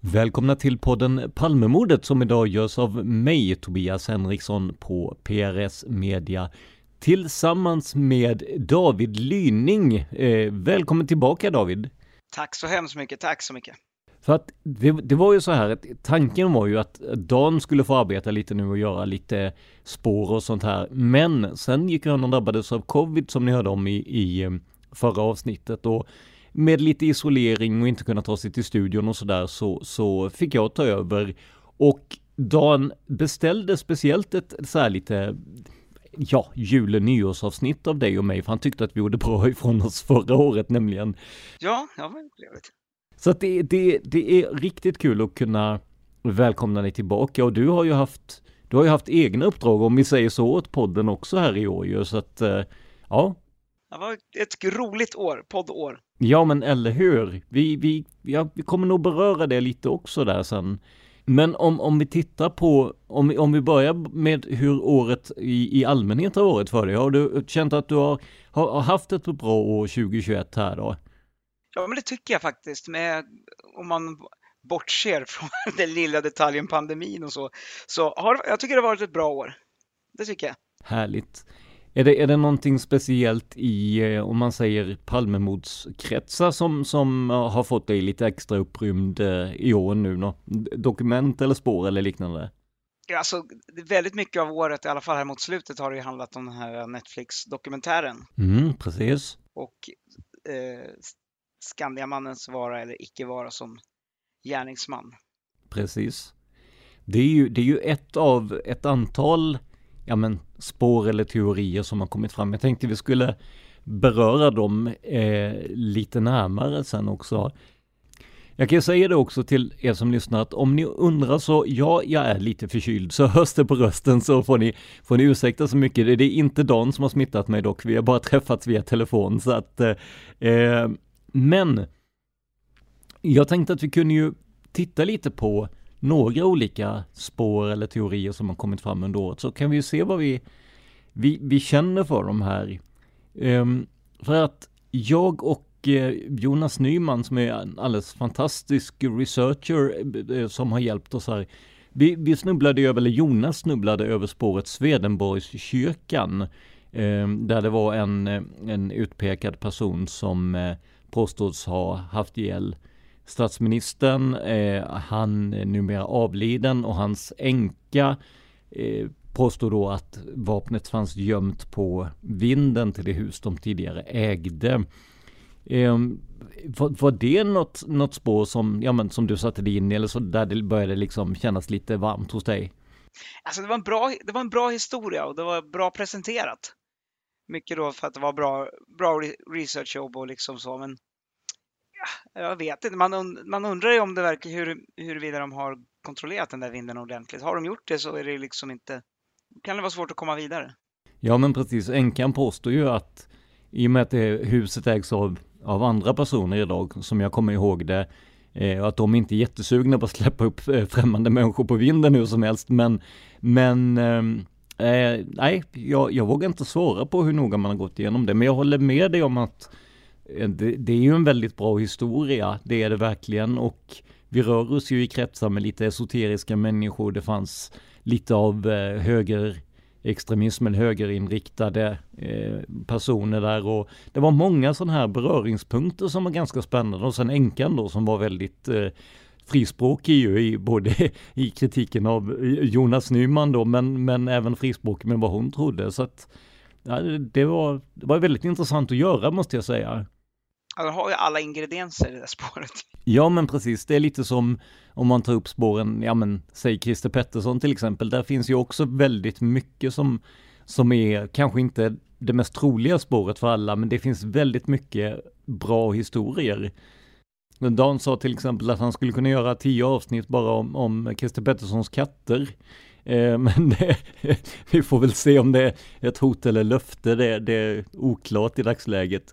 Välkomna till podden Palmemordet som idag görs av mig, Tobias Henriksson på PRS Media tillsammans med David Lyning. Eh, välkommen tillbaka David! Tack så hemskt mycket, tack så mycket! För att det, det, var ju så här att tanken var ju att Dan skulle få arbeta lite nu och göra lite spår och sånt här. Men sen gick han och drabbades av covid som ni hörde om i, i eh, förra avsnittet och med lite isolering och inte kunna ta sig till studion och sådär så, så fick jag ta över. Och Dan beställde speciellt ett så här lite ja, jul och nyårsavsnitt av dig och mig, för han tyckte att vi gjorde bra ifrån oss förra året nämligen. Ja, ja men trevligt. Så att det, det, det är riktigt kul att kunna välkomna dig tillbaka och du har ju haft, du har ju haft egna uppdrag om vi säger så åt podden också här i år ju, så att eh, ja. Det var ett roligt år, poddår. Ja, men eller hur? Vi, vi, ja, vi kommer nog beröra det lite också där sen. Men om, om vi tittar på, om, om vi börjar med hur året i, i allmänhet har varit för dig. Har du känt att du har, har, haft ett bra år 2021 här då? Ja, men det tycker jag faktiskt. Med, om man bortser från den lilla detaljen pandemin och så, så har jag tycker det har varit ett bra år. Det tycker jag. Härligt. Är det, är det någonting speciellt i, eh, om man säger Palmemordskretsar som, som har fått dig lite extra upprymd eh, i år nu? Nå? Dokument eller spår eller liknande? Alltså, väldigt mycket av året, i alla fall här mot slutet, har det ju handlat om den här Netflix-dokumentären. Mm, precis. Och eh, Skandiamannens vara eller icke vara som gärningsman. Precis. Det är ju, det är ju ett av ett antal ja men, spår eller teorier som har kommit fram. Jag tänkte vi skulle beröra dem eh, lite närmare sen också. Jag kan säga det också till er som lyssnar att om ni undrar så, ja, jag är lite förkyld, så hörs det på rösten så får ni, får ni ursäkta så mycket. Det är inte Dan som har smittat mig dock, vi har bara träffats via telefon så att, eh, eh, men jag tänkte att vi kunde ju titta lite på några olika spår eller teorier som har kommit fram under året så kan vi ju se vad vi, vi, vi känner för de här. Um, för att jag och eh, Jonas Nyman som är en alldeles fantastisk researcher eh, som har hjälpt oss här. Vi, vi snubblade över, eller Jonas snubblade över spåret Swedenborgskyrkan. Ehm, där det var en, eh, en utpekad person som påstås ha haft ihjäl statsministern, eh, han är numera avliden och hans änka eh, påstår då att vapnet fanns gömt på vinden till det hus de tidigare ägde. Eh, var, var, det något, något spår som, ja, men, som du satte dig in i eller så där det började liksom kännas lite varmt hos dig? Alltså det var en bra, det var en bra historia och det var bra presenterat. Mycket då för att det var bra, bra researchjobb och liksom så, men jag vet inte. Man, man undrar ju om det verkar hur, huruvida de har kontrollerat den där vinden ordentligt. Har de gjort det så är det liksom inte, kan det vara svårt att komma vidare. Ja, men precis. Änkan påstår ju att i och med att det, huset ägs av, av andra personer idag, som jag kommer ihåg det, eh, att de inte är jättesugna på att släppa upp eh, främmande människor på vinden hur som helst, men, men eh, eh, nej, jag, jag vågar inte svara på hur noga man har gått igenom det, men jag håller med dig om att Eh, det, det, är ju en väldigt bra historia, det är det verkligen, och vi rör oss ju i kretsar med lite esoteriska människor, det fanns lite av eh, höger högerinriktade eh, personer där. Och det var många sådana här beröringspunkter som var ganska spännande. Och sen änkan då som var väldigt eh, frispråkig ju i både i kritiken av eh, Jonas Nyman då men, men även frispråkig med vad hon trodde. Så att ja, det, var, det var väldigt intressant att göra måste jag säga. Han har ju alla ingredienser i det där spåret. Ja, men precis. Det är lite som om man tar upp spåren, ja men säg Christer Pettersson till exempel. Där finns ju också väldigt mycket som, som är kanske inte det mest troliga spåret för alla, men det finns väldigt mycket bra historier. Dan sa till exempel att han skulle kunna göra tio avsnitt bara om, om Christer Petterssons katter. Eh, men det, vi får väl se om det är ett hot eller löfte, det, det är oklart i dagsläget.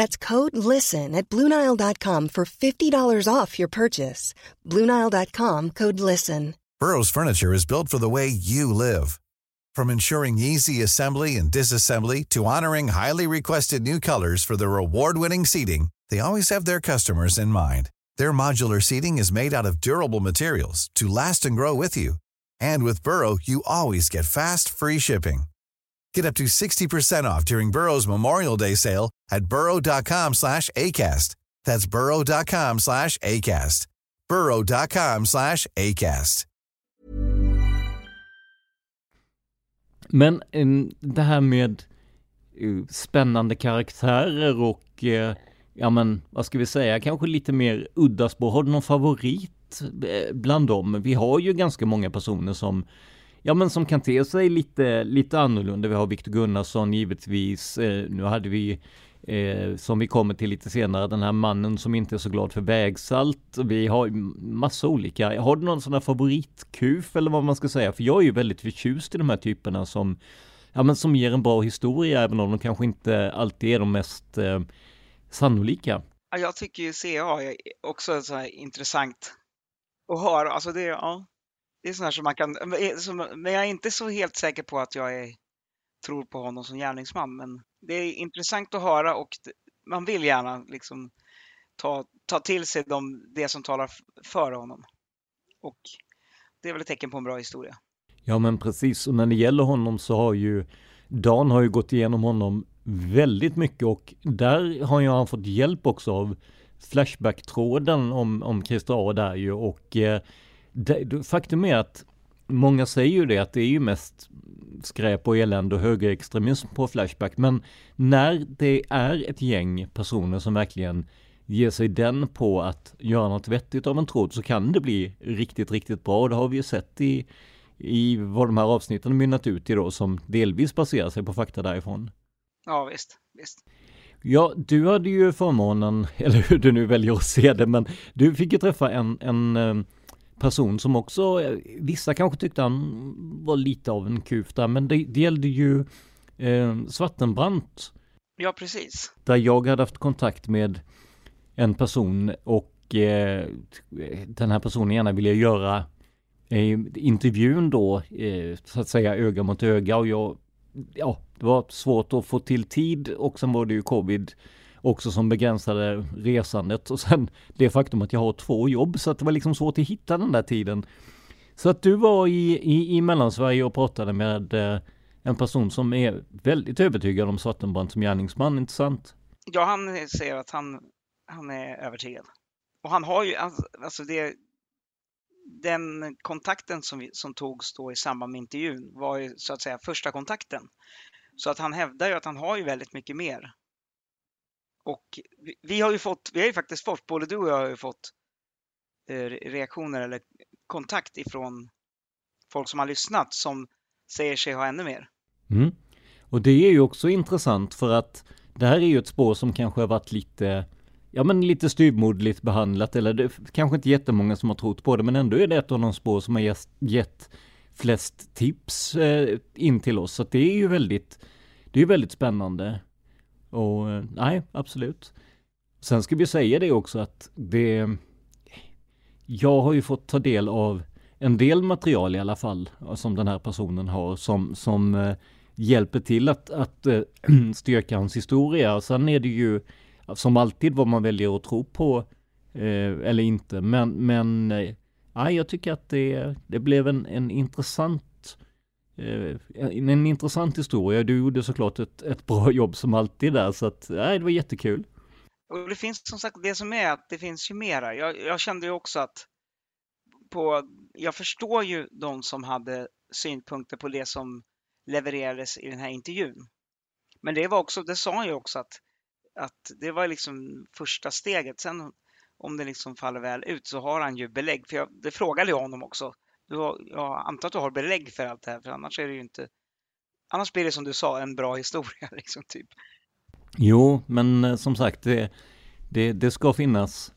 That's code LISTEN at Bluenile.com for $50 off your purchase. Bluenile.com code LISTEN. Burrow's Furniture is built for the way you live. From ensuring easy assembly and disassembly to honoring highly requested new colors for their award winning seating, they always have their customers in mind. Their modular seating is made out of durable materials to last and grow with you. And with Burrow, you always get fast, free shipping. Get up to 60% off during Burrow's Memorial Day sale at burrow.com slash ACAST. That's burrow.com slash ACAST. burrow.com slash ACAST. Men det här med uh, spännande karaktärer och uh, ja men vad ska vi säga, kanske lite mer udda spår. Har du någon favorit eh, bland dem? Vi har ju ganska många personer som Ja men som kan te sig lite, lite annorlunda. Vi har Viktor Gunnarsson givetvis. Eh, nu hade vi eh, som vi kommer till lite senare, den här mannen som inte är så glad för vägsalt. Vi har massa olika. Har du någon sån här favoritkuf eller vad man ska säga? För jag är ju väldigt förtjust i de här typerna som, ja men som ger en bra historia, även om de kanske inte alltid är de mest eh, sannolika. jag tycker ju CA är också så här intressant att höra. Alltså det, ja, det är sådana som man kan, eh, men jag är inte så helt säker på att jag är, tror på honom som gärningsman. Men det är intressant att höra och man vill gärna liksom ta, ta till sig de, det som talar för honom. Och det är väl ett tecken på en bra historia. Ja men precis, och när det gäller honom så har ju Dan har ju gått igenom honom väldigt mycket och där har ju han fått hjälp också av Flashback-tråden om, om Christer A där ju och eh, det, faktum är att många säger ju det att det är ju mest skräp och elände och högerextremism på Flashback. Men när det är ett gäng personer som verkligen ger sig den på att göra något vettigt av en tråd så kan det bli riktigt, riktigt bra. Och det har vi ju sett i, i vad de här avsnitten mynnat ut i då som delvis baserar sig på fakta därifrån. Ja, visst, visst. Ja, du hade ju förmånen, eller hur du nu väljer att se det, men du fick ju träffa en, en eh, person som också, eh, vissa kanske tyckte han var lite av en kuf där, men det, det gällde ju eh, Svartenbrandt. Ja, precis. Där jag hade haft kontakt med en person och eh, den här personen gärna ville göra eh, intervjun då, eh, så att säga öga mot öga och jag, ja, det var svårt att få till tid och sen var det ju covid också som begränsade resandet och sen det faktum att jag har två jobb så att det var liksom svårt att hitta den där tiden. Så att du var i, i, i Mellansverige och pratade med eh, en person som är väldigt övertygad om Svartenbrandt som gärningsman, inte sant? Ja, han säger att han, han är övertygad. Och han har ju, alltså, alltså det, den kontakten som, som togs då i samband med intervjun var ju så att säga första kontakten. Så att han hävdar ju att han har ju väldigt mycket mer. Och vi, vi har ju fått, vi har ju faktiskt fått, både du och jag har ju fått eh, reaktioner eller kontakt ifrån folk som har lyssnat som säger sig ha ännu mer. Mm. Och det är ju också intressant för att det här är ju ett spår som kanske har varit lite ja men lite styvmoderligt behandlat eller det kanske inte jättemånga som har trott på det men ändå är det ett av de spår som har gett, gett flest tips eh, in till oss så det är ju väldigt det är väldigt spännande och eh, nej absolut sen ska vi säga det också att det jag har ju fått ta del av en del material i alla fall eh, som den här personen har som, som eh, hjälper till att, att eh, styrka hans historia. Sen är det ju som alltid vad man väljer att tro på eh, eller inte. Men, men eh, jag tycker att det, det blev en, en intressant Eh, en, en intressant historia. Du gjorde såklart ett, ett bra jobb som alltid där så att nej, det var jättekul. Och det finns som sagt det som är att det finns ju mera. Jag, jag kände ju också att på, jag förstår ju de som hade synpunkter på det som levererades i den här intervjun. Men det var också, det sa han ju också att att det var liksom första steget. Sen om det liksom faller väl ut så har han ju belägg. För jag, det frågade jag honom också. Du har, jag antar att du har belägg för allt det här, för annars är det ju inte... Annars blir det som du sa, en bra historia liksom, typ. Jo, men eh, som sagt, det, det, det ska finnas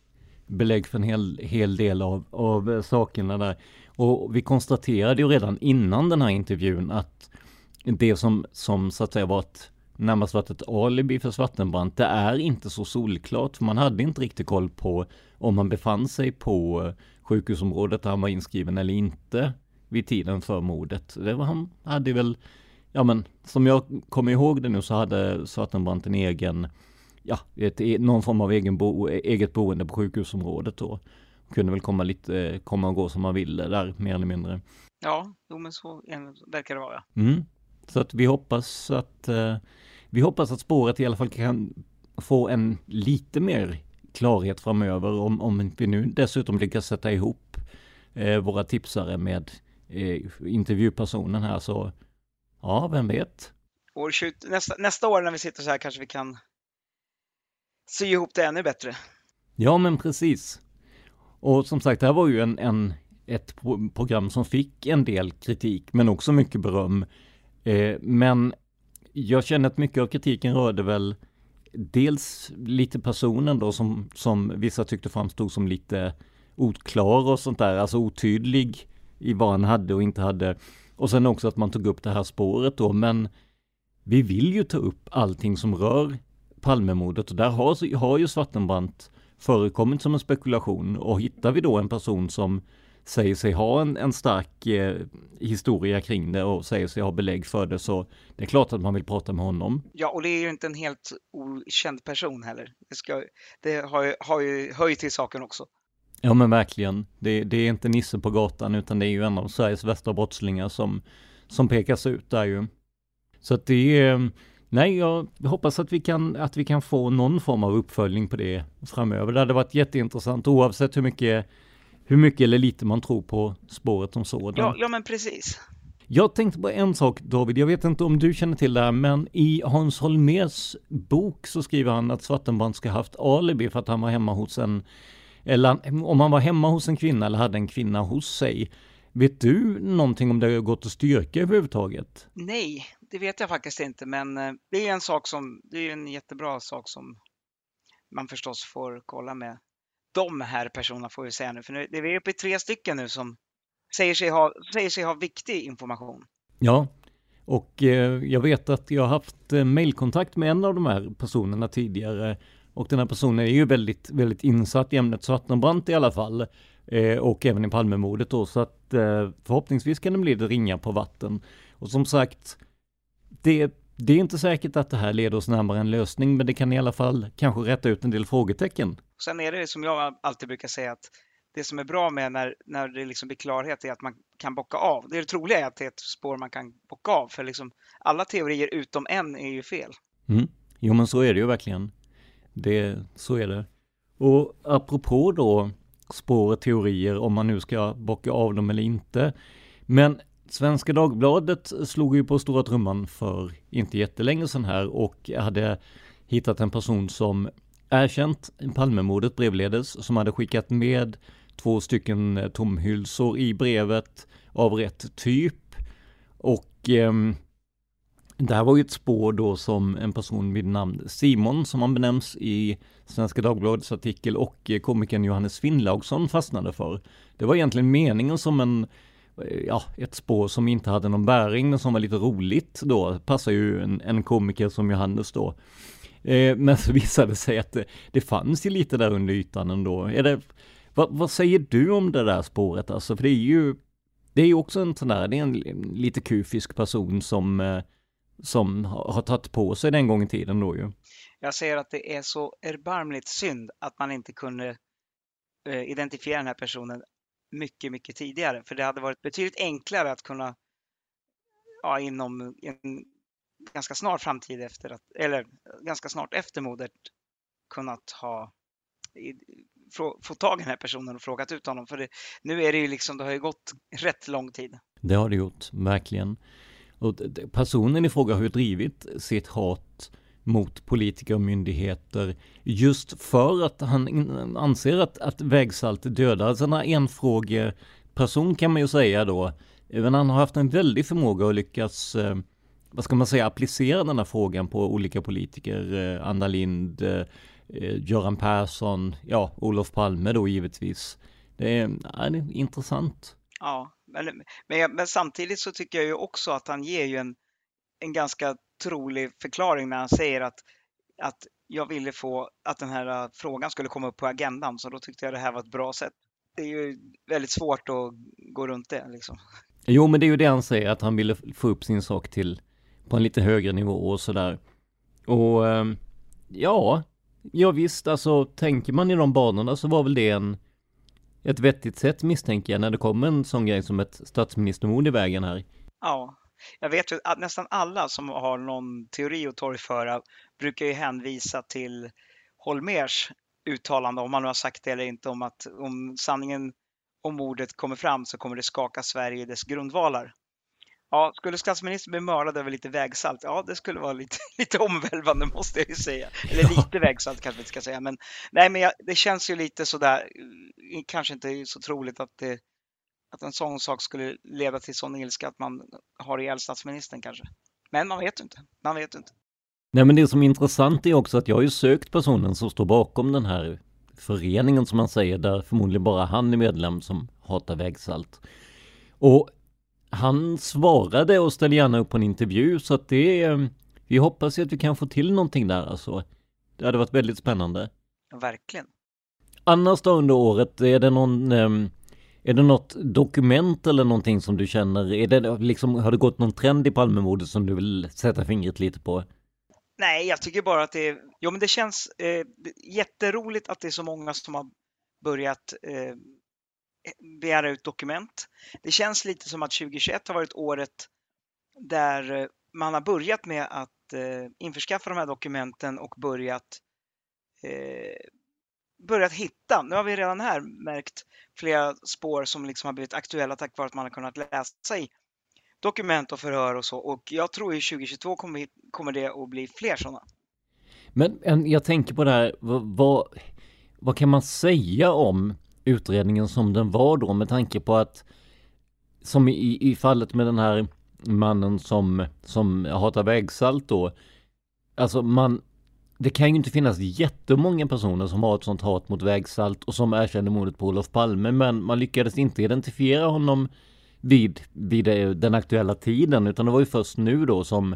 belägg för en hel, hel del av, av eh, sakerna där. Och vi konstaterade ju redan innan den här intervjun att det som, som så att säga var ett närmast varit ett alibi för Svartenbrandt. Det är inte så solklart, för man hade inte riktigt koll på om han befann sig på eh, sjukhusområdet där han var inskriven eller inte vid tiden för mordet. Det var, han hade väl, ja men som jag kommer ihåg det nu så hade Svartenbrandt en egen, ja, ett, e, någon form av egen bo, eget boende på sjukhusområdet då. Kunde väl komma lite, komma och gå som man ville där mer eller mindre. Ja, jo men så verkar det vara. Mm. Så att vi hoppas att eh, vi hoppas att spåret i alla fall kan få en lite mer klarhet framöver om, om vi nu dessutom lyckas sätta ihop eh, våra tipsare med eh, intervjupersonen här så ja, vem vet? År 20, nästa, nästa år när vi sitter så här kanske vi kan sy ihop det ännu bättre. Ja, men precis. Och som sagt, det här var ju en, en ett program som fick en del kritik, men också mycket beröm. Eh, men jag känner att mycket av kritiken rörde väl dels lite personen då som, som vissa tyckte framstod som lite oklar och sånt där, alltså otydlig i vad han hade och inte hade. Och sen också att man tog upp det här spåret då, men vi vill ju ta upp allting som rör Palmemordet och där har, har ju Svartenbrandt förekommit som en spekulation och hittar vi då en person som säger sig ha en, en stark eh, historia kring det och säger sig ha belägg för det så det är klart att man vill prata med honom. Ja, och det är ju inte en helt okänd person heller. Det, ska, det har, ju, har ju höjt till saken också. Ja men verkligen. Det, det, är inte Nisse på gatan utan det är ju en av Sveriges värsta brottslingar som, som pekas ut där ju. Så att det är, nej jag hoppas att vi, kan, att vi kan få någon form av uppföljning på det framöver. Det hade varit jätteintressant oavsett hur mycket hur mycket eller lite man tror på spåret som sådant. Ja, ja men precis. Jag tänkte på en sak David, jag vet inte om du känner till det här, men i Hans Holmers bok så skriver han att Svartenbrandt ska haft alibi för att han var hemma hos en, eller om han var hemma hos en kvinna eller hade en kvinna hos sig. Vet du någonting om det har gått att styrka överhuvudtaget? Nej, det vet jag faktiskt inte, men eh, det är en sak som, det är en jättebra sak som man förstås får kolla med de här personerna får vi säga nu, för nu, det är uppe i tre stycken nu som säger sig ha, säger sig ha viktig information. Ja, och eh, jag vet att jag har haft eh, mailkontakt med en av de här personerna tidigare och den här personen är ju väldigt, väldigt insatt i ämnet Svartenbrandt i alla fall eh, och även i Palmemordet då så att eh, förhoppningsvis kan det bli det ringa på vatten. Och som sagt, det, det är inte säkert att det här leder oss närmare en lösning men det kan i alla fall kanske rätta ut en del frågetecken. Sen är det som jag alltid brukar säga att det som är bra med när, när det liksom blir klarhet är att man kan bocka av. Det, är det troliga är att det är ett spår man kan bocka av, för liksom alla teorier utom en är ju fel. Mm. Jo, men så är det ju verkligen. Det, så är det. Och apropå då spår och teorier, om man nu ska bocka av dem eller inte. Men Svenska Dagbladet slog ju på stora trumman för inte jättelänge sedan här och hade hittat en person som erkänt Palmemordet brevledes som hade skickat med två stycken eh, tomhylsor i brevet av rätt typ. Och eh, det här var ju ett spår då som en person vid namn Simon, som han benämns i Svenska Dagbladets artikel, och eh, komikern Johannes Finnlaugsson fastnade för. Det var egentligen meningen som en eh, ja, ett spår som inte hade någon bäring men som var lite roligt då, passar ju en, en komiker som Johannes då. Eh, men så visade det sig att det, det fanns ju lite där under ytan ändå. Är det, vad, vad, säger du om det där spåret alltså? För det är ju, det är ju också en sån där, det är en, lite kufisk person som, eh, som har, har tagit på sig den gången tiden då ju. Jag säger att det är så erbarmligt synd att man inte kunde eh, identifiera den här personen mycket, mycket tidigare. För det hade varit betydligt enklare att kunna ja, inom en ganska snar framtid efter att, eller ganska snart efter mordet kunnat ha få tag i den här personen och frågat ut honom. För det, nu är det ju liksom, det har ju gått rätt lång tid. Det har det gjort, verkligen. Och personen i fråga har ju drivit sitt hat mot politiker och myndigheter just för att han anser att, att vägsalt dödar. Alltså en enfrågeperson kan man ju säga då. Men han har haft en väldig förmåga att lyckas eh, vad ska man säga, applicera den här frågan på olika politiker, eh, Anna Lind, eh, Göran Persson, ja, Olof Palme då givetvis. Det är, ja, det är intressant. Ja, men, men, men, samtidigt så tycker jag ju också att han ger ju en, en ganska trolig förklaring när han säger att, att jag ville få att den här frågan skulle komma upp på agendan, så då tyckte jag det här var ett bra sätt. Det är ju väldigt svårt att gå runt det liksom. Jo, men det är ju det han säger, att han ville få upp sin sak till på en lite högre nivå och sådär. Och ehm, ja, ja visst, alltså tänker man i de banorna så var väl det en ett vettigt sätt misstänker jag när det kommer en sån grej som ett statsministermord i vägen här. Ja, jag vet ju att nästan alla som har någon teori att torgföra brukar ju hänvisa till Holmers uttalande, om han nu har sagt det eller inte, om att om sanningen om mordet kommer fram så kommer det skaka Sverige i dess grundvalar. Ja, skulle statsministern bli mördad över lite vägsalt? Ja, det skulle vara lite, lite omvälvande måste jag ju säga. Eller lite vägsalt kanske vi ska säga. Men, nej, men jag, det känns ju lite sådär, eh, kanske inte så troligt att, det, att en sån sak skulle leda till sån ilska att man har ihjäl statsministern kanske. Men man vet ju inte. Man vet inte. Nej, men det som är intressant är också att jag har ju sökt personen som står bakom den här föreningen som man säger, där förmodligen bara han är medlem som hatar vägsalt. Och han svarade och ställde gärna upp på en intervju så att det är, vi hoppas ju att vi kan få till någonting där alltså. Det hade varit väldigt spännande. Verkligen. Annars då under året, är det någon ehm, är det något dokument eller någonting som du känner, är det liksom, har det gått någon trend i Palmemordet som du vill sätta fingret lite på? Nej, jag tycker bara att det jo men det känns eh, jätteroligt att det är så många som har börjat eh, begära ut dokument. Det känns lite som att 2021 har varit året där eh, man har börjat med att eh, införskaffa de här dokumenten och börjat, eh, börjat hitta. Nu har vi redan här märkt flera spår som liksom har blivit aktuella tack vare att man har kunnat läsa i dokument och förhör och så. Och jag tror i 2022 kommer, kommer det att bli fler sådana. Men en, jag tänker på det här, vad, vad, vad kan man säga om utredningen som den var då med tanke på att som i, i fallet med den här mannen som, som hatar vägsalt då. Alltså man, det kan ju inte finnas jättemånga personer som har ett sånt hat mot vägsalt och som erkände mordet på Olof Palme men man lyckades inte identifiera honom vid, vid den aktuella tiden utan det var ju först nu då som,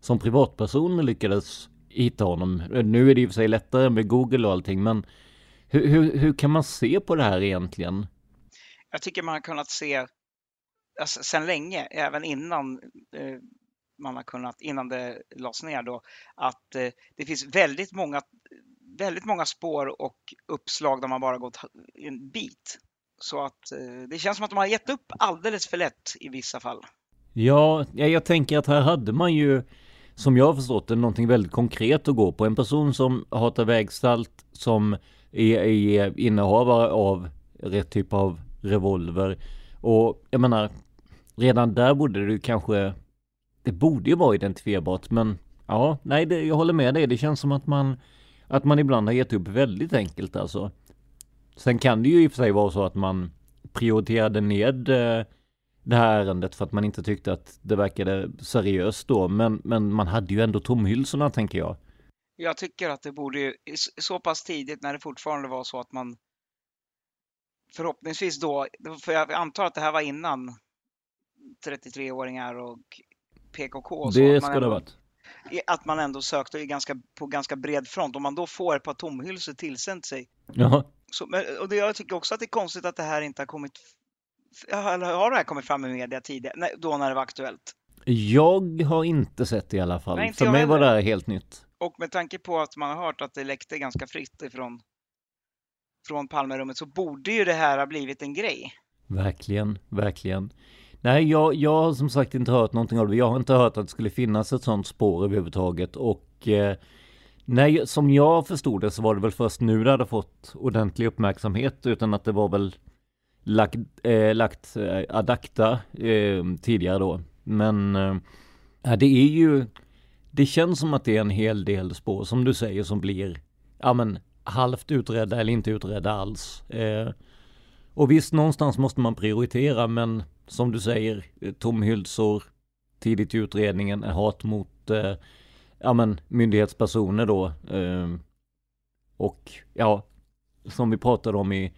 som privatpersoner lyckades hitta honom. Nu är det i och för sig lättare med Google och allting men hur, hur, hur kan man se på det här egentligen? Jag tycker man har kunnat se alltså, sedan länge, även innan eh, man har kunnat, innan det lades ner då, att eh, det finns väldigt många, väldigt många spår och uppslag där man bara gått en bit. Så att eh, det känns som att de har gett upp alldeles för lätt i vissa fall. Ja, jag tänker att här hade man ju som jag har förstått det, någonting väldigt konkret att gå på. En person som hatar vägsalt, som är, är innehavare av rätt typ av revolver. Och jag menar, redan där borde du kanske, det borde ju vara identifierbart, men ja, nej, det, jag håller med dig. Det känns som att man, att man ibland har gett upp väldigt enkelt alltså. Sen kan det ju i och för sig vara så att man prioriterade ned eh, det här ärendet för att man inte tyckte att det verkade seriöst då. Men, men man hade ju ändå tomhylsorna tänker jag. Jag tycker att det borde så pass tidigt när det fortfarande var så att man förhoppningsvis då, för jag antar att det här var innan 33-åringar och PKK. Och så, det ska ändå, det ha varit. Att man ändå sökte ganska, på ganska bred front. Om man då får ett par tomhylsor tillsänt sig. Jaha. Så, och det, jag tycker också att det är konstigt att det här inte har kommit har det här kommit fram i media tidigare, då när det var aktuellt? Jag har inte sett det i alla fall. Nej, För mig var det här helt nytt. Och med tanke på att man har hört att det läckte ganska fritt ifrån från Palmerummet så borde ju det här ha blivit en grej. Verkligen, verkligen. Nej, jag, jag har som sagt inte hört någonting av det. Jag har inte hört att det skulle finnas ett sånt spår överhuvudtaget och eh, nej, som jag förstod det så var det väl först nu det hade fått ordentlig uppmärksamhet utan att det var väl lagt, eh, lagt eh, adakta eh, tidigare då. Men eh, det är ju, det känns som att det är en hel del spår som du säger som blir, ja men halvt utredda eller inte utredda alls. Eh, och visst, någonstans måste man prioritera, men som du säger, eh, tomhylsor tidigt i utredningen, hat mot eh, ja, men, myndighetspersoner då. Eh, och ja, som vi pratade om i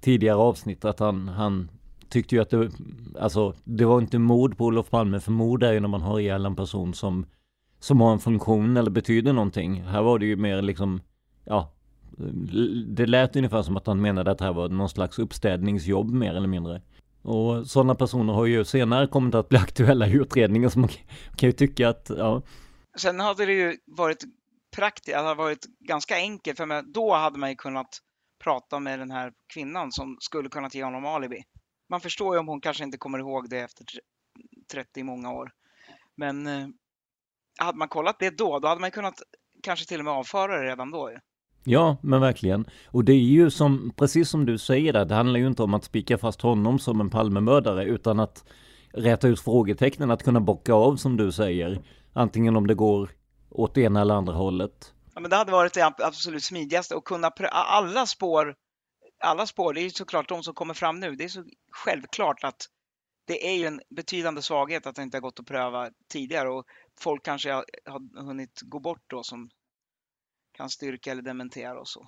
tidigare avsnitt att han, han tyckte ju att det, alltså det var inte mord på Olof Palme, för mord är ju när man har ihjäl en person som, som har en funktion eller betyder någonting. Här var det ju mer liksom, ja, det lät ungefär som att han menade att det här var någon slags uppstädningsjobb mer eller mindre. Och sådana personer har ju senare kommit att bli aktuella i utredningen så man kan ju tycka att, ja. Sen hade det ju varit praktiskt, det hade varit ganska enkelt, för då hade man ju kunnat prata med den här kvinnan som skulle kunna ge honom alibi. Man förstår ju om hon kanske inte kommer ihåg det efter 30 många år. Men eh, hade man kollat det då, då hade man kunnat kanske till och med avföra det redan då. Ja, men verkligen. Och det är ju som, precis som du säger där, det handlar ju inte om att spika fast honom som en Palmemördare, utan att räta ut frågetecknen, att kunna bocka av som du säger. Antingen om det går åt det ena eller andra hållet. Ja, men det hade varit det absolut smidigaste och kunna alla spår. Alla spår, det är ju såklart de som kommer fram nu. Det är så självklart att det är ju en betydande svaghet att det inte har gått att pröva tidigare och folk kanske har, har hunnit gå bort då som kan styrka eller dementera och så.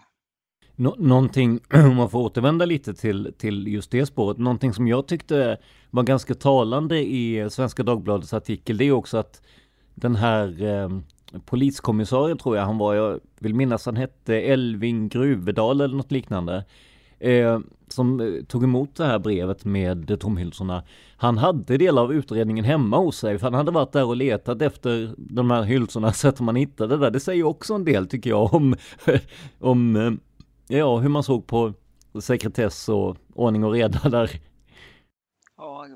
Nå någonting, om man får återvända lite till, till just det spåret, någonting som jag tyckte var ganska talande i Svenska Dagbladets artikel, det är också att den här eh, poliskommissarien tror jag han var, jag vill minnas han hette Elving Gruvedal eller något liknande. Eh, som eh, tog emot det här brevet med tomhylsorna. Han hade delar av utredningen hemma hos sig, för han hade varit där och letat efter de här hylsorna, så att man hittade det där. Det säger också en del tycker jag om, om eh, ja, hur man såg på sekretess och ordning och reda där. Ja,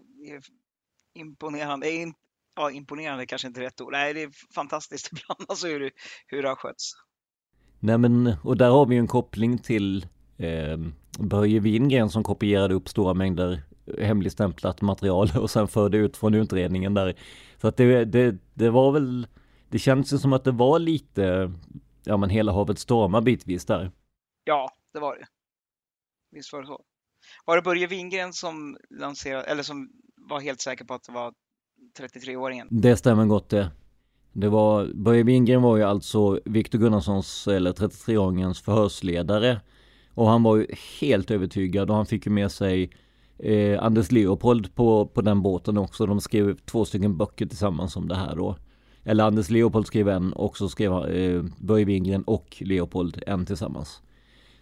imponerande ja, imponerande kanske inte rätt ord. Nej, det är fantastiskt ibland alltså hur, hur det har skötts. Nej men, och där har vi ju en koppling till eh, Börje Wingren som kopierade upp stora mängder hemligstämplat material och sen förde ut från utredningen där. Så att det, det, det var väl, det känns ju som att det var lite, ja men hela havet stormar bitvis där. Ja, det var det. Visst var det så. Var det Börje Wingren som lanserade, eller som var helt säker på att det var 33-åringen? Det stämmer gott det. Det var, Börje Wingren var ju alltså Viktor Gunnarssons, eller 33-åringens förhörsledare. Och han var ju helt övertygad och han fick ju med sig eh, Anders Leopold på, på den båten också. De skrev två stycken böcker tillsammans om det här då. Eller Anders Leopold skrev en och så skrev eh, Börje Wingren och Leopold en tillsammans.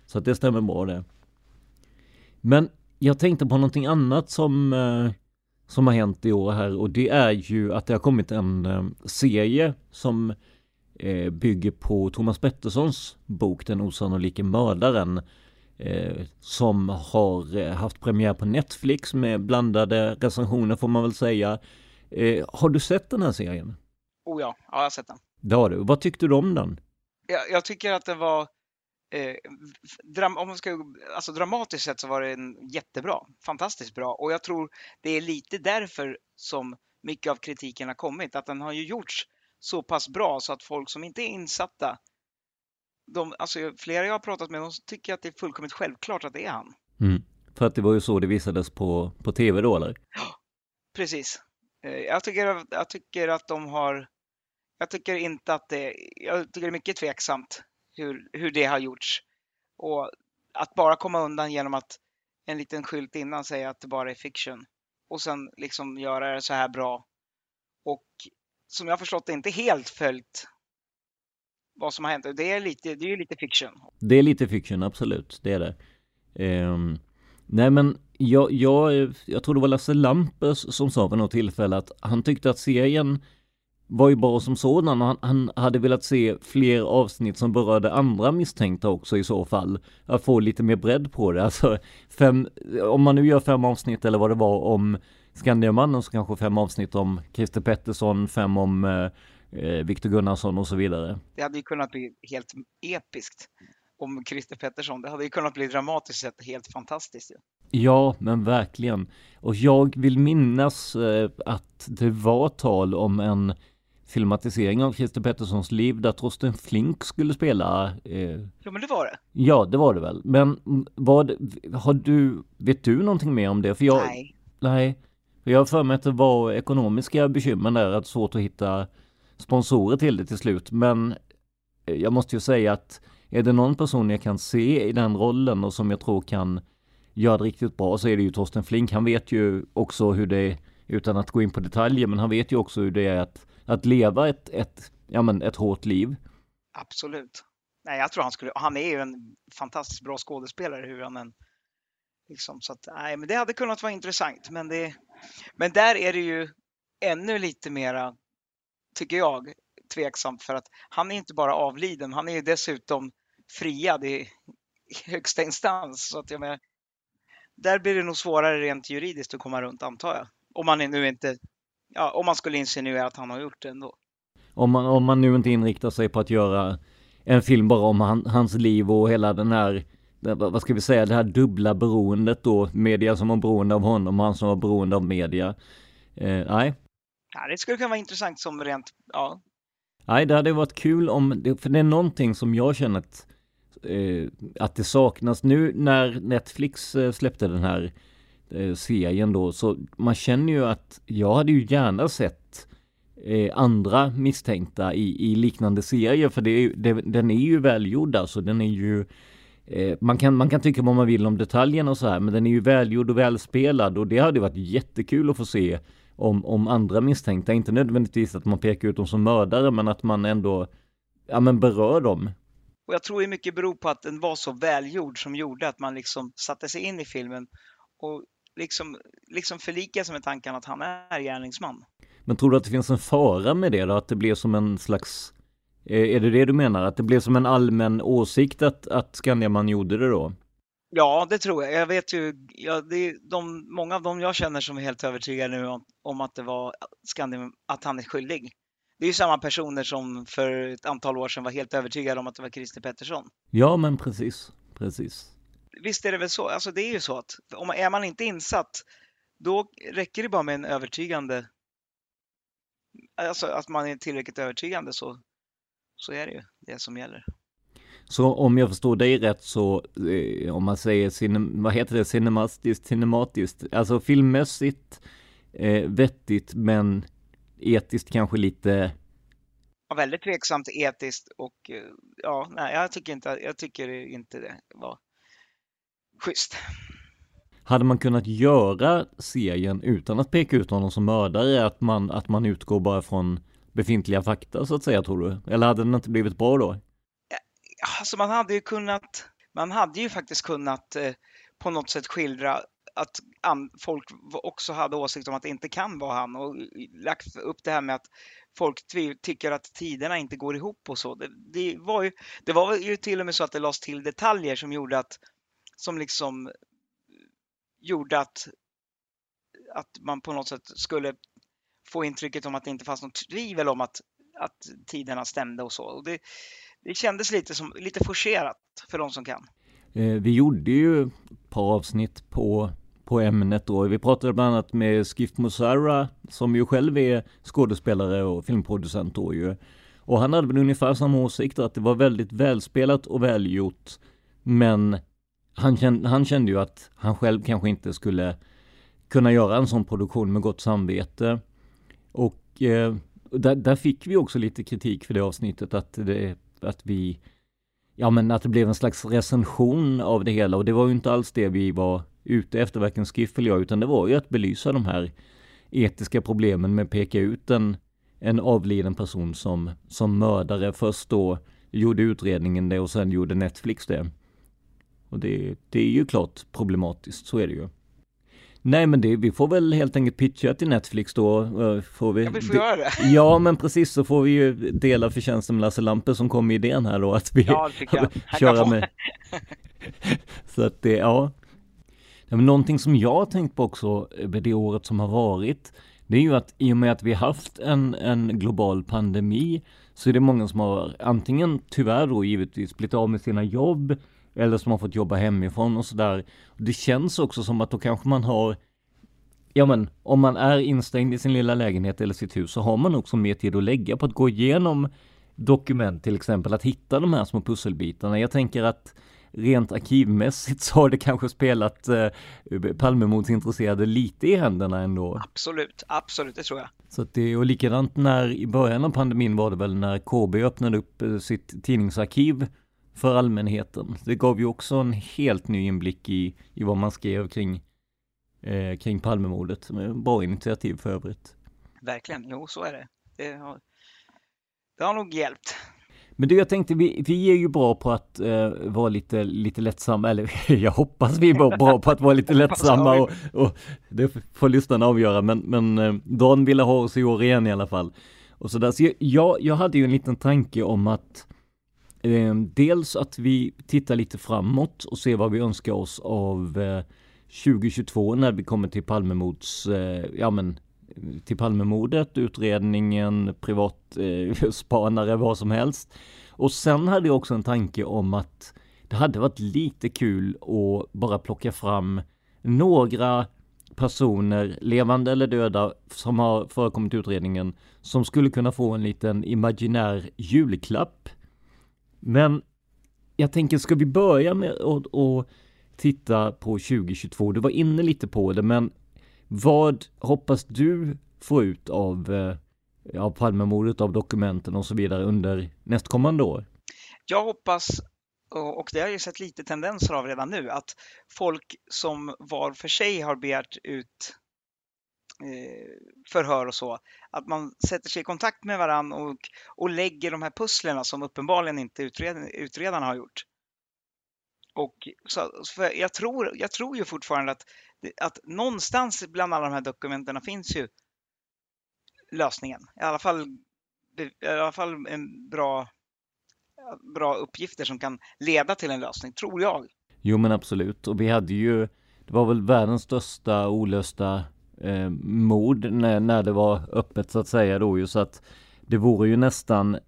Så att det stämmer bra det. Men jag tänkte på någonting annat som eh, som har hänt i år här och det är ju att det har kommit en eh, serie som eh, bygger på Thomas Petterssons bok Den osannolike mördaren eh, som har eh, haft premiär på Netflix med blandade recensioner får man väl säga. Eh, har du sett den här serien? Oh ja, ja jag har sett den. Det har du. Vad tyckte du om den? Jag, jag tycker att det var Eh, dram om man ska, alltså dramatiskt sett så var den jättebra, fantastiskt bra och jag tror det är lite därför som mycket av kritiken har kommit, att den har ju gjorts så pass bra så att folk som inte är insatta, de, alltså flera jag har pratat med, de tycker att det är fullkomligt självklart att det är han. Mm. För att det var ju så det visades på, på tv då eller? Ja, precis. Eh, jag tycker, jag tycker att de har, jag tycker inte att det, jag tycker det är mycket tveksamt hur, hur det har gjorts. Och att bara komma undan genom att en liten skylt innan säga att det bara är fiction och sen liksom göra det så här bra. Och som jag förstått det inte helt följt vad som har hänt. Det är lite, det är ju lite fiction. Det är lite fiction, absolut. Det är det. Um, nej men jag, jag, jag tror det var Lasse Lampers som sa vid något tillfälle att han tyckte att serien var ju bra som sådan och han, han, hade velat se fler avsnitt som berörde andra misstänkta också i så fall. Att få lite mer bredd på det. Alltså fem, om man nu gör fem avsnitt eller vad det var om Skandiamannen så kanske fem avsnitt om Christer Pettersson, fem om eh, Viktor Gunnarsson och så vidare. Det hade ju kunnat bli helt episkt om Christer Pettersson. Det hade ju kunnat bli dramatiskt sett helt fantastiskt. Ja. Ja, men verkligen. Och jag vill minnas eh, att det var tal om en filmatisering av Christer Petterssons liv där Torsten Flink skulle spela. Eh... Ja, men det var det. Ja, det var det väl. Men vad, har du, vet du någonting mer om det? För jag, nej. Nej. Jag har för mig att det var ekonomiska bekymmer där, att svårt att hitta sponsorer till det till slut. Men eh, jag måste ju säga att är det någon person jag kan se i den rollen och som jag tror kan göra det riktigt bra så är det ju Torsten Flink. Han vet ju också hur det är, utan att gå in på detaljer, men han vet ju också hur det är att att leva ett, ett, ja, men ett hårt liv. Absolut. Nej, jag tror han skulle, han är ju en fantastiskt bra skådespelare hur han än liksom så att nej, men det hade kunnat vara intressant, men det, men där är det ju ännu lite mera, tycker jag, tveksamt för att han är inte bara avliden, han är ju dessutom friad i högsta instans. Så att jag menar, där blir det nog svårare rent juridiskt att komma runt antar jag. Om man nu inte ja, om man skulle insinuera att han har gjort det ändå. Om man, om man nu inte inriktar sig på att göra en film bara om han, hans liv och hela den här, vad ska vi säga, det här dubbla beroendet då, media som var beroende av honom och han som var beroende av media. Eh, nej. Ja, det skulle kunna vara intressant som rent, ja. Nej, det hade varit kul om, för det är någonting som jag känner att, eh, att det saknas. Nu när Netflix eh, släppte den här eh, serien då, så man känner ju att jag hade ju gärna sett eh, andra misstänkta i, i liknande serier, för det är, det, den är ju välgjord alltså, den är ju eh, man, kan, man kan tycka vad man vill om detaljerna och så här, men den är ju välgjord och välspelad och det hade varit jättekul att få se om, om andra misstänkta, inte nödvändigtvis att man pekar ut dem som mördare, men att man ändå ja, men berör dem. Och jag tror det mycket beror på att den var så välgjord som gjorde att man liksom satte sig in i filmen och liksom, liksom förlika sig med tanken att han är gärningsman. Men tror du att det finns en fara med det då? Att det blir som en slags eh, är det det du menar? Att det blev som en allmän åsikt att, att Skandiaman gjorde det då? Ja, det tror jag. Jag vet ju, ja, det de, många av dem jag känner som är helt övertygade nu om, om att det var Skandiaman, att han är skyldig. Det är ju samma personer som för ett antal år sedan var helt övertygade om att det var Christer Pettersson. Ja, men precis, precis visst är det väl så, alltså det är ju så att om, är man inte insatt då räcker det bara med en övertygande, alltså att man är tillräckligt övertygande så, så är det ju det som gäller. Så om jag förstår dig rätt så, eh, om man säger, cinem, vad heter det, cinematiskt, cinematiskt, alltså filmmässigt eh, vettigt men etiskt kanske lite Ja, väldigt tveksamt etiskt och eh, ja, nej, jag tycker inte, jag tycker inte det var schysst. Hade man kunnat göra serien utan att peka ut honom som mördare? Att man, att man utgår bara från befintliga fakta så att säga, tror du? Eller hade den inte blivit bra då? Alltså man hade ju kunnat, man hade ju faktiskt kunnat eh, på något sätt skildra att folk också hade åsikt om att det inte kan vara han och lagt upp det här med att folk tycker att tiderna inte går ihop och så. Det, det, var ju, det var ju till och med så att det lades till detaljer som gjorde att som liksom eh, gjorde att, att man på något sätt skulle få intrycket om att det inte fanns något tvivel om att, att tiderna stämde och så. Och det, det kändes lite, som, lite forcerat för de som kan. Eh, vi gjorde ju ett par avsnitt på, på ämnet då. Vi pratade bland annat med Skift Musara som ju själv är skådespelare och filmproducent då ju. Och han hade väl ungefär samma åsikt att det var väldigt välspelat och välgjort. Men han kände, han kände ju att han själv kanske inte skulle kunna göra en sån produktion med gott samvete. Och eh, där, där, fick vi också lite kritik för det avsnittet att, det, att vi Ja men att det blev en slags recension av det hela och det var ju inte alls det vi var ute efter, varken Skiff eller jag, utan det var ju att belysa de här etiska problemen med att peka ut en, en avliden person som, som mördare. Först då gjorde utredningen det och sen gjorde Netflix det. Och det, det är ju klart problematiskt, så är det ju. Nej men det, vi får väl helt enkelt pitcha till Netflix då. Eh, får vi, ja, vi får göra det. Ja men precis så får vi ju dela förtjänsten med Lasse Lampe som kom med idén här då att vi ja, köra med. så att det, ja. ja men någonting som jag har tänkt på också med det året som har varit. Det är ju att i och med att vi haft en, en global pandemi så är det många som har antingen tyvärr då givetvis blivit av med sina jobb eller som har fått jobba hemifrån och sådär. Det känns också som att då kanske man har Ja men om man är instängd i sin lilla lägenhet eller sitt hus så har man också mer tid att lägga på att gå igenom dokument till exempel, att hitta de här små pusselbitarna. Jag tänker att rent arkivmässigt så har det kanske spelat eh, Palmemordsintresserade lite i händerna ändå. Absolut, absolut, det tror jag. Så att det, och likadant när i början av pandemin var det väl när KB öppnade upp eh, sitt tidningsarkiv för allmänheten. Det gav ju också en helt ny inblick i, i vad man skrev kring, eh, kring Palmemordet. Bra initiativ för övrigt. Verkligen, jo så är det. Det har, det har nog hjälpt. Men du, jag tänkte, vi, vi är ju bra på att eh, vara lite, lite lättsamma, eller jag hoppas vi är bra på att vara lite lättsamma och, och det får lyssnarna avgöra, men, men eh, Dan ville ha oss i år igen i alla fall. Och så där. Så jag, jag hade ju en liten tanke om att Eh, dels att vi tittar lite framåt och ser vad vi önskar oss av eh, 2022 när vi kommer till Palmemords, eh, ja men till Palmemordet, utredningen, privatspanare, eh, vad som helst. Och sen hade jag också en tanke om att det hade varit lite kul att bara plocka fram några personer, levande eller döda, som har förekommit i utredningen, som skulle kunna få en liten imaginär julklapp men jag tänker, ska vi börja med att, titta på 2022? Du var inne lite på det, men vad hoppas du få ut av, eh, av Palmemordet, av dokumenten och så vidare under nästkommande år? Jag hoppas, och det har jag sett lite tendenser av redan nu, att folk som var för sig har begärt ut Eh, förhör och så. Att man sätter sig i kontakt med varann och, och lägger de här pusslerna som uppenbarligen inte utred, utredarna har gjort. Och så, jag, tror, jag tror ju fortfarande att, att någonstans bland alla de här dokumenten finns ju lösningen. I alla fall, i alla fall en bra, bra uppgifter som kan leda till en lösning, tror jag. Jo men absolut, och vi hade ju, det var väl världens största olösta eh, mord när, när det var öppet så att säga då ju så att det vore ju nästan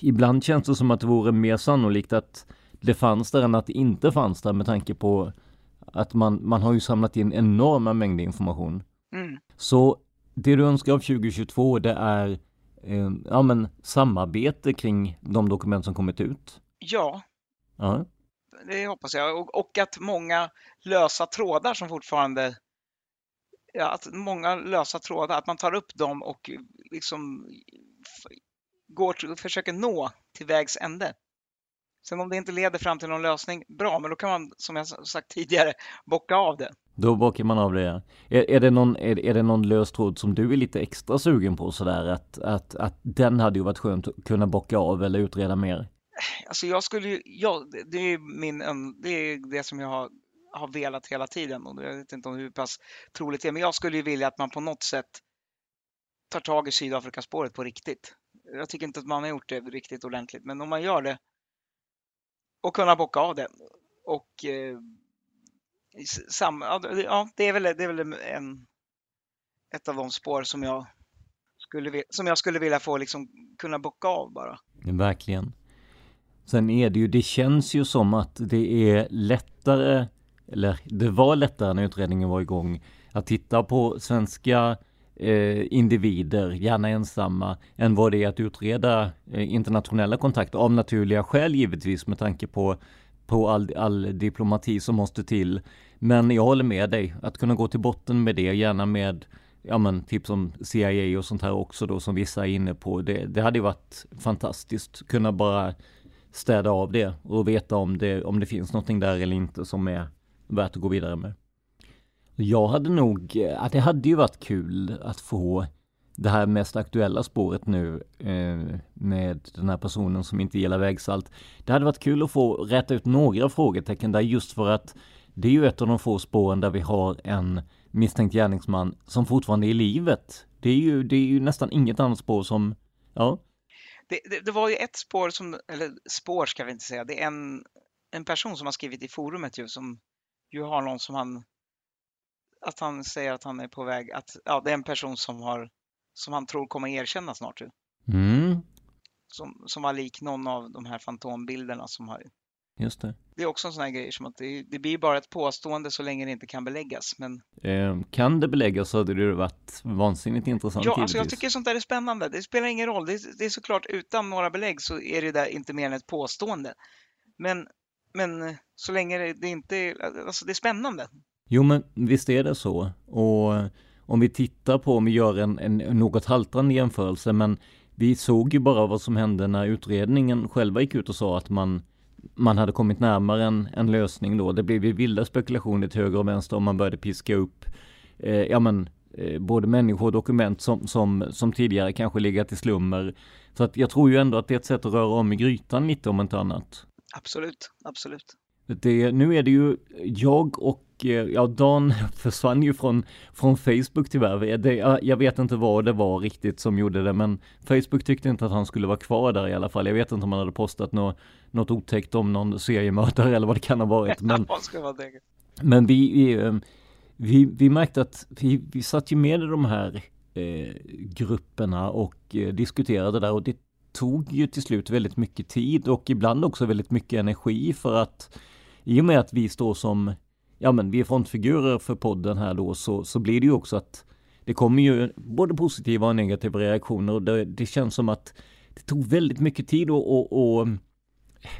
Ibland känns det som att det vore mer sannolikt att det fanns där än att det inte fanns där med tanke på att man, man har ju samlat in enorma mängder information. Mm. Så det du önskar av 2022 det är eh, ja, men, samarbete kring de dokument som kommit ut? Ja, Ja. det hoppas jag. Och, och att många lösa trådar som fortfarande... Ja, att många lösa trådar, att man tar upp dem och liksom går försöker nå till vägs ände. Sen om det inte leder fram till någon lösning, bra, men då kan man, som jag sagt tidigare, bocka av det. Då bakar man av det. ja. Är, är, det någon, är, är det någon lös tråd som du är lite extra sugen på sådär att, att, att den hade ju varit skönt att kunna bocka av eller utreda mer? Alltså jag skulle ju, ja, det- är min, det är det som jag har, har velat hela tiden och jag vet inte om hur pass troligt det är, men jag skulle ju vilja att man på något sätt tar tag i Sydafrikaspåret på riktigt. Jag tycker inte att man har gjort det riktigt ordentligt, men om man gör det och kunna bocka av det och eh, i sam, ja, det- är väl, det är väl en, ett av de spår som jag skulle, som jag skulle vilja få liksom kunna bocka av bara. Verkligen. Sen är det ju, det känns ju som att det är lättare, eller det var lättare när utredningen var igång, att titta på svenska eh, individer, gärna ensamma, än vad det är att utreda eh, internationella kontakter. Av naturliga skäl givetvis med tanke på, på all, all diplomati som måste till. Men jag håller med dig, att kunna gå till botten med det, gärna med ja men tips som CIA och sånt här också då som vissa är inne på. Det, det hade ju varit fantastiskt kunna bara städa av det och veta om det, om det finns någonting där eller inte som är värt att gå vidare med. Jag hade nog, ja, det hade ju varit kul att få det här mest aktuella spåret nu eh, med den här personen som inte gillar vägsalt. Det hade varit kul att få rätta ut några frågetecken där just för att det är ju ett av de få spåren där vi har en misstänkt gärningsman som fortfarande är i livet. Det är ju, det är ju nästan inget annat spår som, ja, Det, det, det var ju ett spår som, eller spår ska vi inte säga, det är en, en person som har skrivit i forumet ju som ju har någon som han, att han säger att han är på väg, att ja, det är en person som har, som han tror kommer erkänna snart ju. mm, Som, som var lik någon av de här fantombilderna som har, just det. det är också en sån här grej som att det, det blir bara ett påstående så länge det inte kan beläggas. Men Eh, kan det beläggas så hade det varit vansinnigt intressant ja, alltså jag tycker sånt där är spännande. Det spelar ingen roll. Det, det är såklart utan några belägg så är det där inte mer än ett påstående. Men, men eh, så länge det, det inte är, alltså det är spännande. Jo men visst är det så. Och eh, om vi tittar på, om vi gör en, en något haltande jämförelse, men vi såg ju bara vad som hände när utredningen själva gick ut och sa att man, man hade kommit närmare en, en lösning då. Det blev ju vilda spekulationer till höger och vänster om man började piska upp, eh, ja men, eh, både människor och dokument som, som, som tidigare kanske legat i slummer. Så att jag tror ju ändå att det är ett sätt att röra om i grytan lite om inte annat. Absolut, absolut. Det, nu är det ju jag och eh, ja, Dan försvann ju från, från Facebook tyvärr. Det, jag vet inte vad det var riktigt som gjorde det, men Facebook tyckte inte att han skulle vara kvar där i alla fall. Jag vet inte om han hade postat något, något otäckt om någon seriemördare eller vad det kan ha varit. Men, men vi, vi, eh, vi, vi märkte att vi, vi satt ju med i de här eh, grupperna och eh, diskuterade där och det tog ju till slut väldigt mycket tid och ibland också väldigt mycket energi för att i och med att vi står som, ja men vi är frontfigurer för podden här då så, så blir det ju också att det kommer ju både positiva och negativa reaktioner och det, det känns som att det tog väldigt mycket tid att och, och,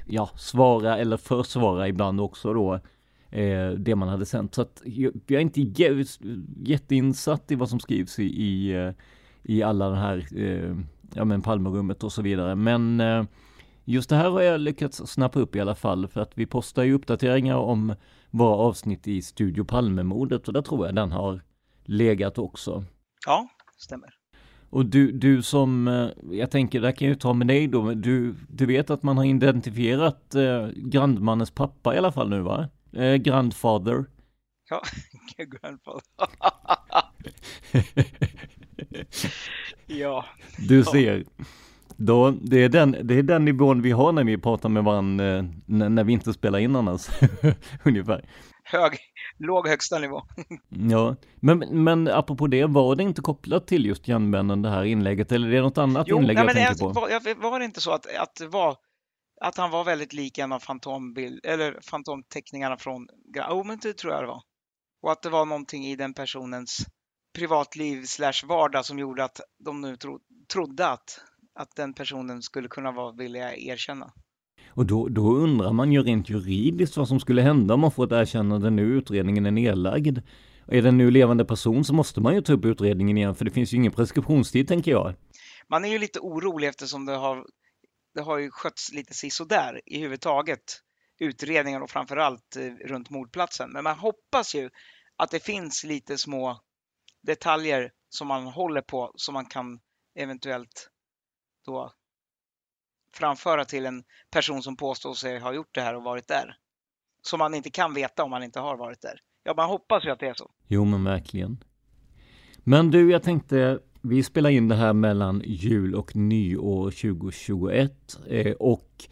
ja, svara eller försvara ibland också då eh, det man hade sänt. Så att jag, är inte jätteinsatt i vad som skrivs i, i, eh, i alla de här, eh, ja men Palmerummet och så vidare. Men eh, just det här har jag lyckats snappa upp i alla fall för att vi postar ju uppdateringar om våra avsnitt i Studio Palmemordet och där tror jag den har legat också. Ja, stämmer. Och du, du som, eh, jag tänker, där kan jag ju ta med dig då, du, du vet att man har identifierat eh, grandmannens pappa i alla fall nu va? Eh, grandfather. Ja, grandfather. ja. Du ser. Då, det, är den, det är den nivån vi har när vi pratar med varandra eh, när, när vi inte spelar in annars. Ungefär. Hög, låg högsta nivå. Ja, men, men apropå det, var det inte kopplat till just järnbänden det här inlägget eller är det något annat Jo, inlägg nej, jag men tänker det, på? var, jag- var det inte så att, att var att han var väldigt lik en av fantombild, eller fantomteckningarna från... Jo, oh, men det tror jag det var. Och att det var någonting i den personens privatliv slash vardag som gjorde att de nu tro, trodde att, att den personen skulle kunna vara villig att erkänna. Och då, då undrar man ju rent juridiskt vad som skulle hända om man får ett erkännande nu utredningen är nedlagd. Är det en nu levande person så måste man ju ta upp utredningen igen för det finns ju ingen preskriptionstid tänker jag. Man är ju lite orolig eftersom det har, det har ju skötts lite sisådär i huvudtaget. Utredningar och framförallt eh, runt mordplatsen. Men man hoppas ju att det finns lite små detaljer som man håller på som man kan eventuellt då framföra till en person som påstår sig ha gjort det här och varit där. Som man inte kan veta om man inte har varit där. Ja, man hoppas ju att det är så. Jo, men verkligen. Men du, jag tänkte, vi spelar in det här mellan jul och nyår 2021 eh, och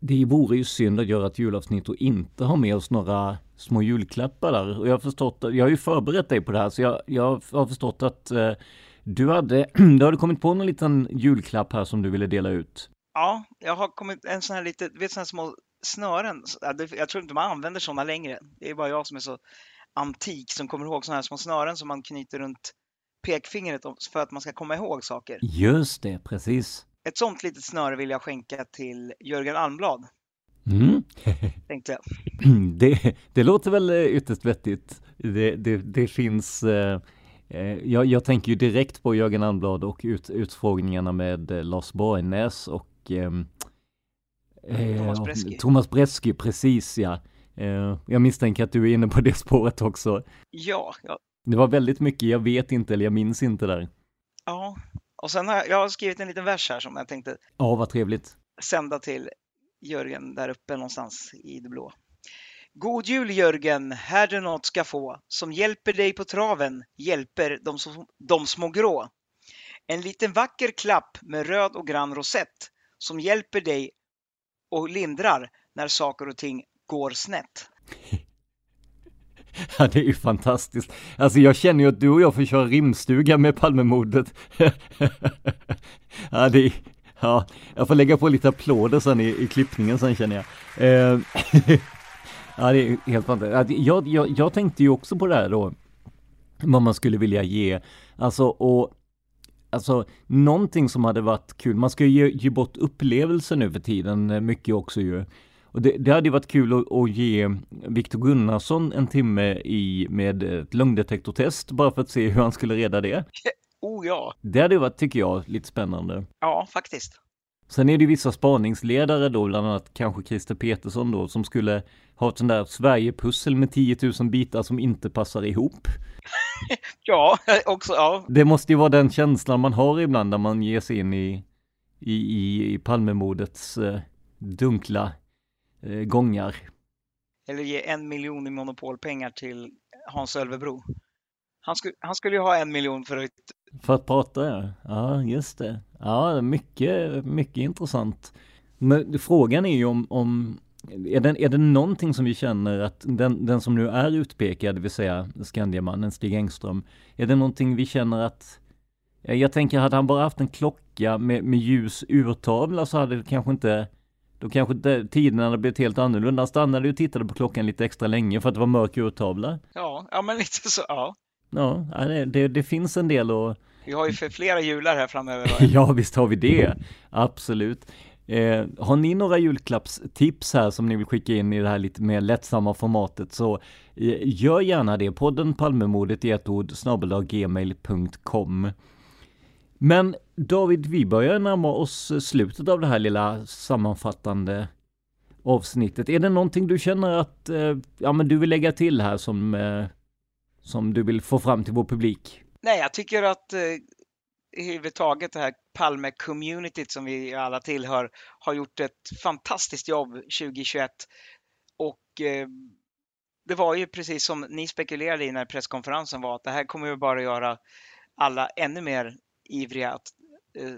det vore ju synd att göra ett julavsnitt och inte ha med oss några små julklappar där. Och jag har förstått, jag har ju förberett dig på det här, så jag, jag har förstått att eh, du hade, du hade kommit på någon liten julklapp här som du ville dela ut. Ja, jag har kommit en sån här lite, vet sån här små snören. Jag tror inte man använder sådana längre. Det är bara jag som är så antik som kommer ihåg sådana här små snören som man knyter runt pekfingret för att man ska komma ihåg saker. Just det, precis. Ett sånt litet snöre vill jag skänka till Jörgen Almblad. Mm. Tänkte jag. Det, det låter väl eh, ytterst vettigt. Det, det, det finns eh, eh, jag, jag, tänker ju direkt på Jörgen Almblad och ut, utfrågningarna med eh, Lars Borgnäs och ehm, eh, Thomas Bresky, precis ja. Jag misstänker att du är inne på det spåret också. Ja, ja. Det var väldigt mycket jag vet inte eller jag minns inte där. Ja, och sen har jag, jag har skrivit en liten vers här som jag tänkte Ja, vad trevligt. sända till Jörgen där uppe någonstans i det blå. God jul Jörgen, här du något ska få som hjälper dig på traven, hjälper de, de små grå. En liten vacker klapp med röd och grann rosett som hjälper dig och lindrar när saker och ting går snett. Ja, det är ju fantastiskt. Alltså jag känner ju att du och jag får köra rimstuga med Palmemordet. ja, det är, ja, jag får lägga på lite applåder sen i, i klippningen sen känner jag. Eh, ja, det är helt fantastiskt. Jag, jag, jag tänkte ju också på det här då, vad man skulle vilja ge. Alltså, och Alltså någonting som hade varit kul, man ska ju ge, ge bort upplevelser nu för tiden eh, mycket också ju. Och det, det hade varit kul att, att ge Viktor Gunnarsson en timme i, med ett lögndetektortest bara för att se hur han skulle reda det. Oh ja! Det hade varit, tycker jag, lite spännande. Ja, faktiskt. Sen är det vissa spaningsledare då, bland annat kanske Christer Petersson då, som skulle ha ett sånt där Sverigepussel med 10 000 bitar som inte passar ihop. ja, också, ja. Det måste ju vara den känslan man har ibland när man ger sig in i, i, i, i Palmemordets eh, dunkla eh, gångar. Eller ge en miljon i monopolpengar till Hans Ölvebro. Han, sku, han skulle ju ha en miljon för att... För att prata ja. Ja, just det. Ja, mycket, mycket intressant. Men frågan är ju om, om är det, är det någonting som vi känner att den, den som nu är utpekad, det vill säga Skandiamannen Stig Engström, är det någonting vi känner att jag tänker, hade han bara haft en klocka med, med ljus urtavla så hade det kanske inte då kanske det, tiderna hade blivit helt annorlunda. Han stannade och tittade på klockan lite extra länge för att det var mörk urtavla. Ja, ja men lite så, ja. Ja, det, det, finns en del att... Vi har ju för flera jular här framöver. ja, visst har vi det. Absolut. Eh, har ni några julklappstips här som ni vill skicka in i det här lite mer lättsamma formatet så eh, gör gärna det. Podden Palmemordet i ett ord gmail.com. Men David, vi börjar närma oss slutet av det här lilla sammanfattande avsnittet. Är det någonting du känner att eh, ja, men du vill lägga till här som, eh, som du vill få fram till vår publik? Nej, jag tycker att eh, överhuvudtaget det här Palme-communityt som vi alla tillhör har gjort ett fantastiskt jobb 2021. Och eh, det var ju precis som ni spekulerade i när presskonferensen var att det här kommer ju bara göra alla ännu mer ivriga att eh,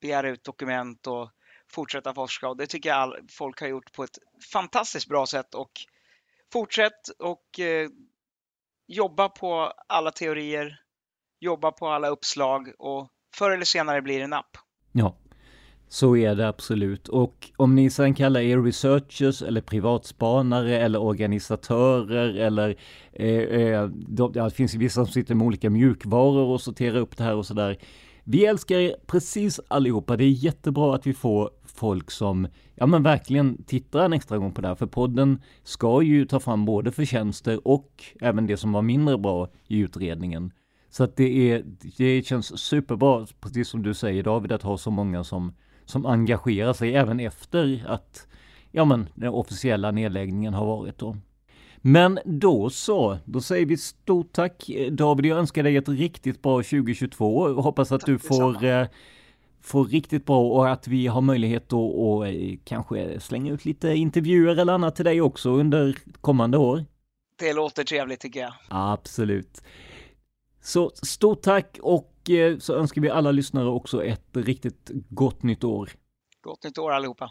begära ut dokument och fortsätta forska och det tycker jag all, folk har gjort på ett fantastiskt bra sätt och fortsätt och eh, jobba på alla teorier, jobba på alla uppslag och förr eller senare blir det en app. Ja, Så är det absolut. Och om ni sen kallar er researchers eller privatspanare eller organisatörer eller eh, eh de, ja, det finns vissa som sitter med olika mjukvaror och sorterar upp det här och sådär. Vi älskar er precis allihopa. Det är jättebra att vi får folk som ja men verkligen tittar en extra gång på det här. För podden ska ju ta fram både förtjänster och även det som var mindre bra i utredningen. Så att det, är, det känns superbra, precis som du säger David, att ha så många som, som engagerar sig även efter att ja men, den officiella nedläggningen har varit då. Men då så, då säger vi stort tack David. Jag önskar dig ett riktigt bra 2022 och hoppas att tack du får, eh, får riktigt bra och att vi har möjlighet att eh, kanske slänga ut lite intervjuer eller annat till dig också under kommande år. Det låter trevligt tycker jag. Absolut. Så stort tack och eh, så önskar vi alla lyssnare också ett riktigt gott nytt år. Gott nytt år allihopa.